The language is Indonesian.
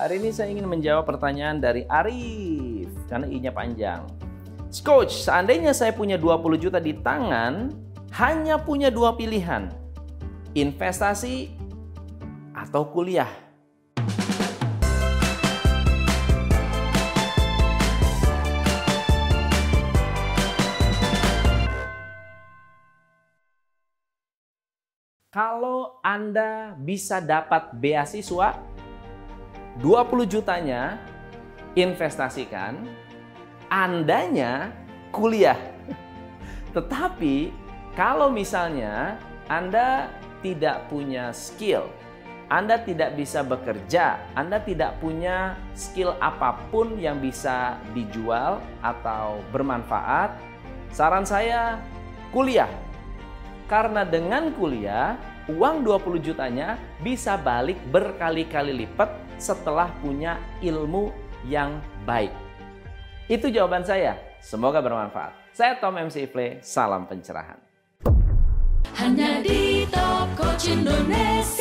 Hari ini saya ingin menjawab pertanyaan dari Arif karena i-nya panjang. Coach, seandainya saya punya 20 juta di tangan, hanya punya dua pilihan. Investasi atau kuliah. Kalau Anda bisa dapat beasiswa, 20 jutanya investasikan, Andanya kuliah. Tetapi kalau misalnya Anda tidak punya skill, Anda tidak bisa bekerja, Anda tidak punya skill apa pun yang bisa dijual atau bermanfaat, saran saya kuliah karena dengan kuliah, uang 20 jutanya bisa balik berkali-kali lipat setelah punya ilmu yang baik. Itu jawaban saya. Semoga bermanfaat. Saya Tom MC Ifle, salam pencerahan. Hanya di Top Coach Indonesia.